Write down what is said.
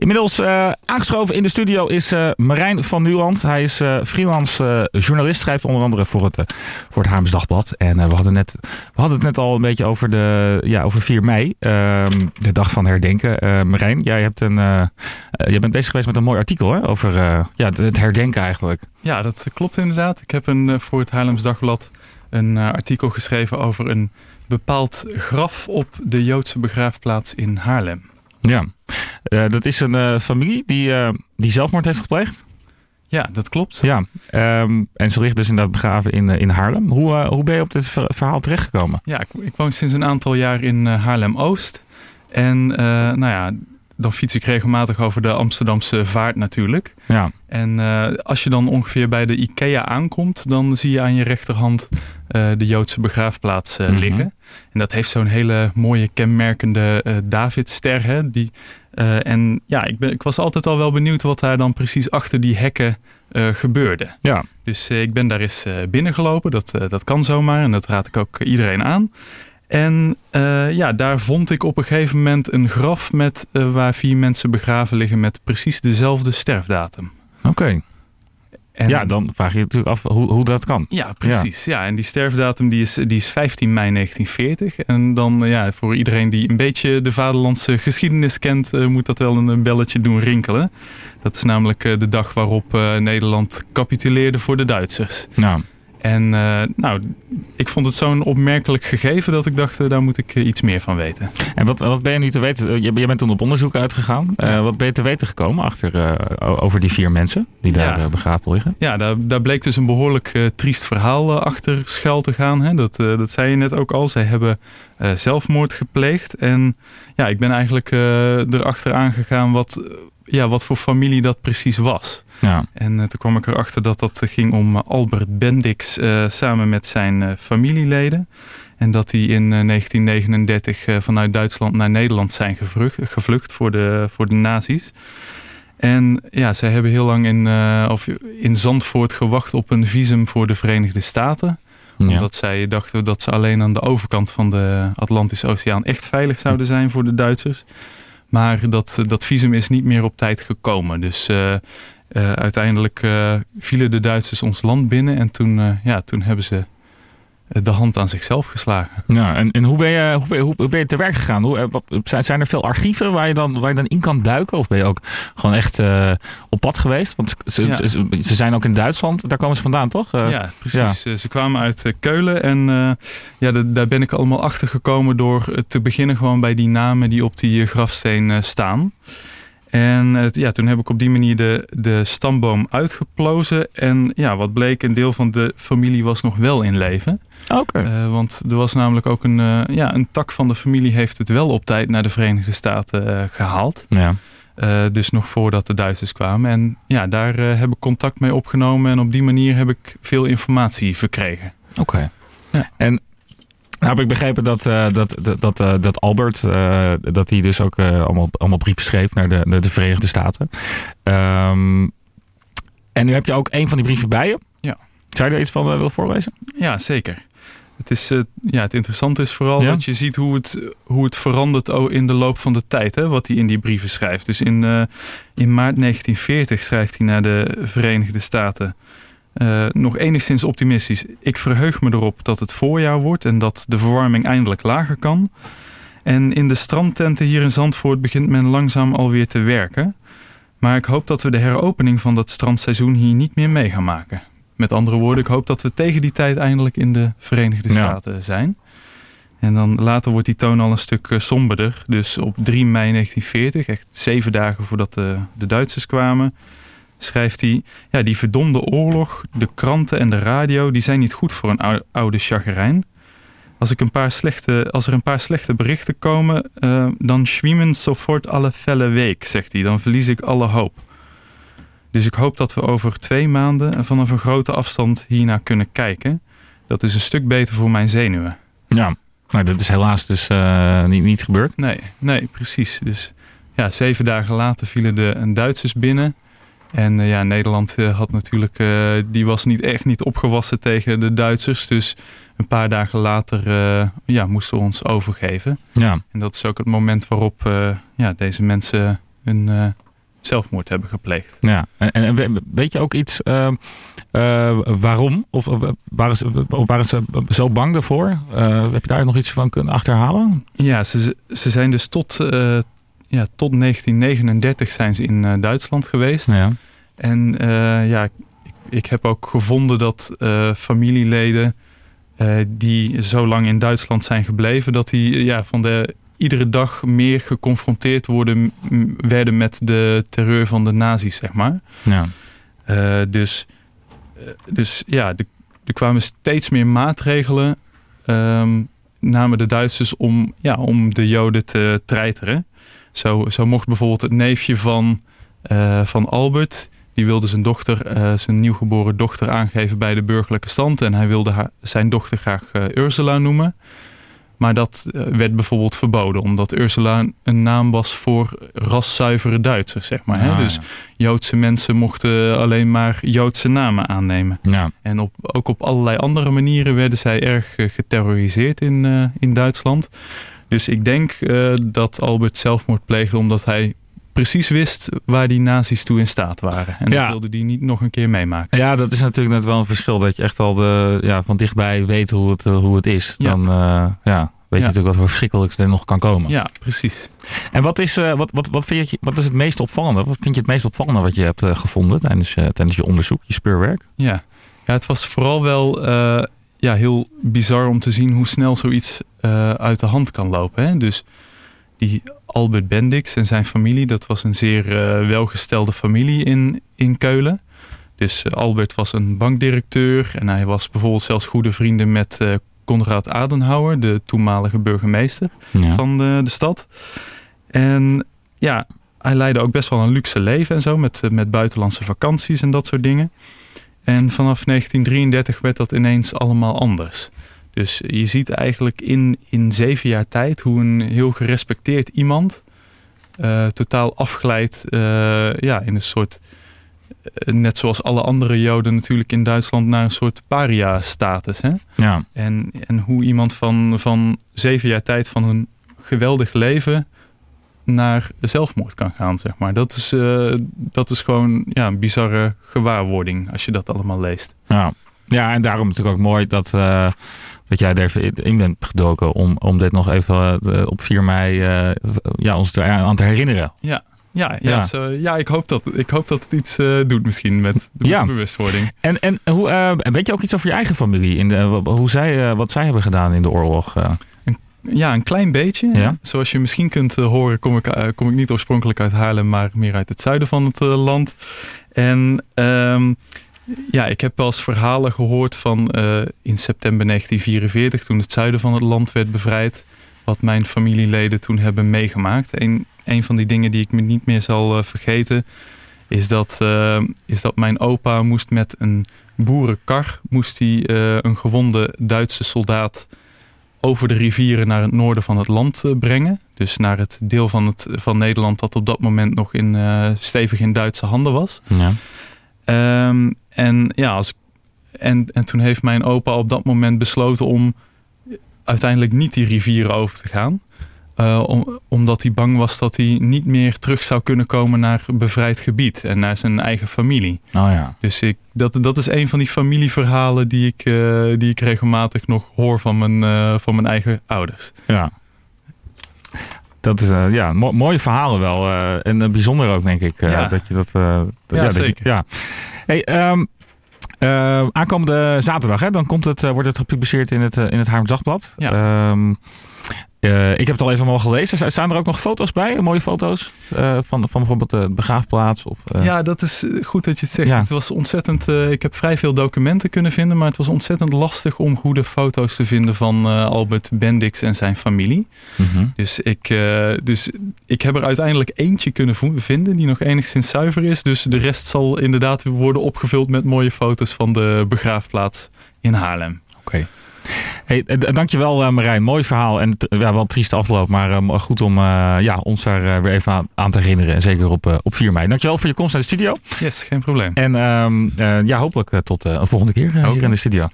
Inmiddels uh, aangeschoven in de studio is uh, Marijn van Nuland. Hij is uh, freelance journalist, schrijft onder andere voor het, voor het Haams Dagblad. En we, hadden net, we hadden het net al een beetje over, de, ja, over 4 mei, ehm, de dag van herdenken. Marijn, jij, hebt een, jij bent bezig geweest met een mooi artikel over ja, het herdenken eigenlijk. Ja, dat klopt inderdaad. Ik heb een, voor het Haarlems Dagblad een artikel geschreven over een bepaald graf op de Joodse begraafplaats in Haarlem. Ja, uh, dat is een uh, familie die, uh, die zelfmoord heeft gepleegd. Ja, dat klopt. Ja, um, en ze ligt dus inderdaad begraven in, in Haarlem. Hoe, hoe ben je op dit verhaal terechtgekomen? Ja, ik, ik woon sinds een aantal jaar in Haarlem-Oost. En nou ja, dan fiets ik regelmatig over de Amsterdamse vaart natuurlijk. Ja. En uh, als je dan ongeveer bij de IKEA aankomt, dan zie je aan je rechterhand uh, de Joodse begraafplaats uh, mm -hmm. liggen. En dat heeft zo'n hele mooie kenmerkende Davidster. Hè, die, en ja, ik, ben, ik was altijd al wel benieuwd wat daar dan precies achter die hekken gebeurde. Ja. Dus ik ben daar eens binnengelopen. Dat, dat kan zomaar en dat raad ik ook iedereen aan. En uh, ja, daar vond ik op een gegeven moment een graf met uh, waar vier mensen begraven liggen met precies dezelfde sterfdatum. Oké. Okay. Ja, dan vraag je je natuurlijk af hoe, hoe dat kan. Ja, precies. Ja. ja. en die sterfdatum die is, die is 15 mei 1940. En dan ja, voor iedereen die een beetje de vaderlandse geschiedenis kent, uh, moet dat wel een belletje doen rinkelen. Dat is namelijk de dag waarop Nederland capituleerde voor de Duitsers. Nou. En uh, nou, ik vond het zo'n opmerkelijk gegeven dat ik dacht, uh, daar moet ik uh, iets meer van weten. En wat, wat ben je nu te weten? Je, je bent toen op onderzoek uitgegaan. Wat ben je te weten gekomen achter, over die vier mensen die daar ja. begraven liggen? Ja, daar, daar bleek dus een behoorlijk triest verhaal achter schuil te gaan. Hè? Dat, dat zei je net ook al. Zij hebben zelfmoord gepleegd. En ja, ik ben eigenlijk erachter aangegaan wat, ja, wat voor familie dat precies was. Ja. En uh, toen kwam ik erachter dat dat ging om eh, Albert Bendix samen met zijn familieleden. En dat die in 1939 vanuit Duitsland naar Nederland zijn gevlucht, gevlucht voor, de, voor de nazi's. En ja, zij hebben heel lang in, of in Zandvoort gewacht op een visum voor de Verenigde Staten. Ja. Omdat zij dachten dat ze alleen aan de overkant van de Atlantische Oceaan echt veilig zouden zijn voor de Duitsers. Maar dat, dat visum is niet meer op tijd gekomen. Dus uh, uh, uiteindelijk uh, vielen de Duitsers ons land binnen. En toen, ja, toen hebben ze de hand aan zichzelf geslagen. Ja, en, en hoe, ben je, hoe, hoe, hoe ben je te werk gegaan? Hoe, wat, zijn, zijn er veel archieven waar je, dan, waar je dan in kan duiken? Of ben je ook gewoon echt uh, op pad geweest? Want ze, ja. ze, ze, zijn ook in Duitsland, daar komen ze vandaan, toch? Uh, ja, precies. Ja. Ze kwamen uit Keulen en uh, ja, de, daar ben ik allemaal achter gekomen door te beginnen gewoon bij die namen die op die grafsteen staan. En ja, toen heb ik op die manier de, de stamboom uitgeplozen. En ja, wat bleek, een deel van de familie was nog wel in leven. Oké. Uh, want er was namelijk ook een, uh, ja, een tak van de familie heeft het wel op tijd naar de Verenigde Staten uh, gehaald. Ja. dus nog voordat de Duitsers kwamen. En ja, daar heb ik contact mee opgenomen. En op die manier heb ik veel informatie verkregen. Oké. Okay. Ja. En heb ik begrepen dat, uh, dat, dat, uh, dat Albert, uh, dat hij dus ook allemaal, allemaal brieven schreef naar de, naar de Verenigde Staten. Um, en nu heb je ook een van die brieven bij je. Ja. Zou je er iets van willen voorlezen? Ja, zeker. Het, is, ja, het interessante is vooral ja? dat je ziet hoe het, hoe het verandert in de loop van de tijd. Hè, wat hij in die brieven schrijft. Dus in, in maart 1940 schrijft hij naar de Verenigde Staten... Uh, nog enigszins optimistisch. Ik verheug me erop dat het voorjaar wordt en dat de verwarming eindelijk lager kan. En in de strandtenten hier in Zandvoort begint men langzaam alweer te werken. Maar ik hoop dat we de heropening van dat strandseizoen hier niet meer mee gaan maken. Met andere woorden, ik hoop dat we tegen die tijd eindelijk in de Verenigde Staten ja. zijn. En dan later wordt die toon al een stuk uh, somberder. Dus op 3 mei 1940, echt zeven dagen voordat de, de Duitsers kwamen schrijft hij... Ja, die verdomde oorlog, de kranten en de radio... die zijn niet goed voor een oude chagrijn. Als, ik een paar slechte, als er een paar slechte berichten komen... Uh, dan schwiemen sofort alle felle week, zegt hij. Dan verlies ik alle hoop. Dus ik hoop dat we over twee maanden... vanaf een grote afstand hiernaar kunnen kijken. Dat is een stuk beter voor mijn zenuwen. Ja, maar dat is helaas dus uh, niet, niet gebeurd. Nee, nee, precies. Dus ja, zeven dagen later vielen de Duitsers binnen... En uh, ja, Nederland uh, had natuurlijk, uh, die was niet echt niet opgewassen tegen de Duitsers. Dus een paar dagen later ja, moesten we ons overgeven. Ja. En dat is ook het moment waarop ja, deze mensen hun zelfmoord hebben gepleegd. Ja, en, en weet je ook iets ehm, waarom? Of waren ze, waren ze zo bang daarvoor? heb je daar nog iets van kunnen achterhalen? Ja, ze, ze zijn dus tot, ja, tot 1939 zijn ze in Duitsland geweest. Ja. En ja, ik, ik, heb ook gevonden dat familieleden uh, die zo lang in Duitsland zijn gebleven, dat die ja, van de iedere dag meer geconfronteerd worden, werden met de terreur van de nazi's, zeg maar. Ja. Uh, dus, dus ja, er kwamen steeds meer maatregelen, um, namen de Duitsers om, ja, om de Joden te treiteren. Zo, zo mocht bijvoorbeeld het neefje van, uh, van Albert, die wilde zijn dochter, uh, zijn nieuwgeboren dochter aangeven bij de burgerlijke stand. En hij wilde haar, zijn dochter graag uh, Ursula noemen. Maar dat werd bijvoorbeeld verboden, omdat Ursula een naam was voor raszuivere Duitsers, zeg maar. hè? Ah, dus Joodse mensen mochten alleen maar Joodse namen aannemen. Ja. En op, ook op allerlei andere manieren werden zij erg geterroriseerd in, in Duitsland. Dus ik denk dat Albert zelfmoord pleegde omdat hij precies wist waar die nazi's toe in staat waren. En dat wilde die niet nog een keer meemaken. Ja, dat is natuurlijk net wel een verschil. Dat je echt al de, ja, van dichtbij weet hoe het, hoe het is. Dan uh, ja, weet je natuurlijk wat voor verschrikkelijks er nog kan komen. Ja, precies. En wat is, uh, wat, wat, wat, vind je, wat is het meest opvallende? Wat vind je het meest opvallende wat je hebt uh, gevonden tijdens, tijdens je onderzoek, je speurwerk? Ja. ja, het was vooral wel ja, heel bizar om te zien hoe snel zoiets uit de hand kan lopen. Hè? Dus die Albert Bendix en zijn familie, dat was een zeer uh, welgestelde familie in, in Keulen. Dus uh, Albert was een bankdirecteur en hij was bijvoorbeeld zelfs goede vrienden met uh, Konrad Adenauer, de toenmalige burgemeester van de, de stad. En ja, hij leidde ook best wel een luxe leven en zo, met, met buitenlandse vakanties en dat soort dingen. En vanaf 1933 werd dat ineens allemaal anders. Dus je ziet eigenlijk in, in zeven jaar tijd hoe een heel gerespecteerd iemand uh, totaal afglijdt uh, ja, in een soort, uh, net zoals alle andere Joden natuurlijk in Duitsland, naar een soort paria-status. Hè? Ja. En, en hoe iemand van, van zeven jaar tijd van een geweldig leven naar zelfmoord kan gaan, zeg maar. Dat is, dat is gewoon ja, een bizarre gewaarwording als je dat allemaal leest. Ja, ja en daarom natuurlijk ook mooi dat dat jij er even in bent gedoken om, om dit nog even uh, op 4 mei ja, ons aan te herinneren. Ja, ja, ja, ja. Ja ik, hoop dat, ik hoop dat het iets doet misschien met, met ja. de bewustwording. En, en hoe, weet je ook iets over je eigen familie? In de, hoe zij, wat zij hebben gedaan in de oorlog? Ja, een klein beetje. Ja? Zoals je misschien kunt horen kom ik, kom ik niet oorspronkelijk uit Haarlem, maar meer uit het zuiden van het land. En... Um, ja, ik heb wel eens verhalen gehoord van uh, in september 1944, toen het zuiden van het land werd bevrijd, wat mijn familieleden toen hebben meegemaakt. Een, een van die dingen die ik me niet meer zal uh, vergeten, is dat, uh, is dat mijn opa moest met een boerenkar, moest hij een gewonde Duitse soldaat over de rivieren naar het noorden van het land brengen. Dus naar het deel van, het, van Nederland dat op dat moment nog in, stevig in Duitse handen was. Ja. Um, en ja, als, en, en toen heeft mijn opa op dat moment besloten om uiteindelijk niet die rivieren over te gaan. Uh, om, omdat hij bang was dat hij niet meer terug zou kunnen komen naar bevrijd gebied en naar zijn eigen familie. Oh ja. Dus ik, dat, dat is een van die familieverhalen die ik, uh, die ik regelmatig nog hoor van mijn, uh, van mijn eigen ouders. Ja. Dat is ja, mo mooie verhalen wel. en bijzonder ook, denk ik. Ja. dat je dat, dat ja, ja, zeker. ja. Hey, um, aankomende zaterdag, hè, dan komt het, wordt het gepubliceerd in het, in het Haarlems Dagblad. Ja. Um, uh, ik heb het al even al gelezen. Staan er ook nog foto's bij? Mooie foto's uh, van, van bijvoorbeeld de begraafplaats? Of, uh... Ja, dat is goed dat je het zegt. Ja. Het was ontzettend. ik heb vrij veel documenten kunnen vinden, maar het was ontzettend lastig om goede foto's te vinden van Albert Bendix en zijn familie. Mm -hmm. dus, ik, dus ik heb er uiteindelijk eentje kunnen vinden die nog enigszins zuiver is. Dus de rest zal inderdaad worden opgevuld met mooie foto's van de begraafplaats in Haarlem. Oké. Hey, dankjewel uh, Marijn. Mooi verhaal. En ja, wel een trieste afloop. Maar uh, goed om ja, ons daar weer even aan, aan, te herinneren. En zeker op, op 4 mei. Dankjewel voor je komst naar de studio. Yes, geen probleem. En ehm, ja, hopelijk tot een volgende keer hier in de studio.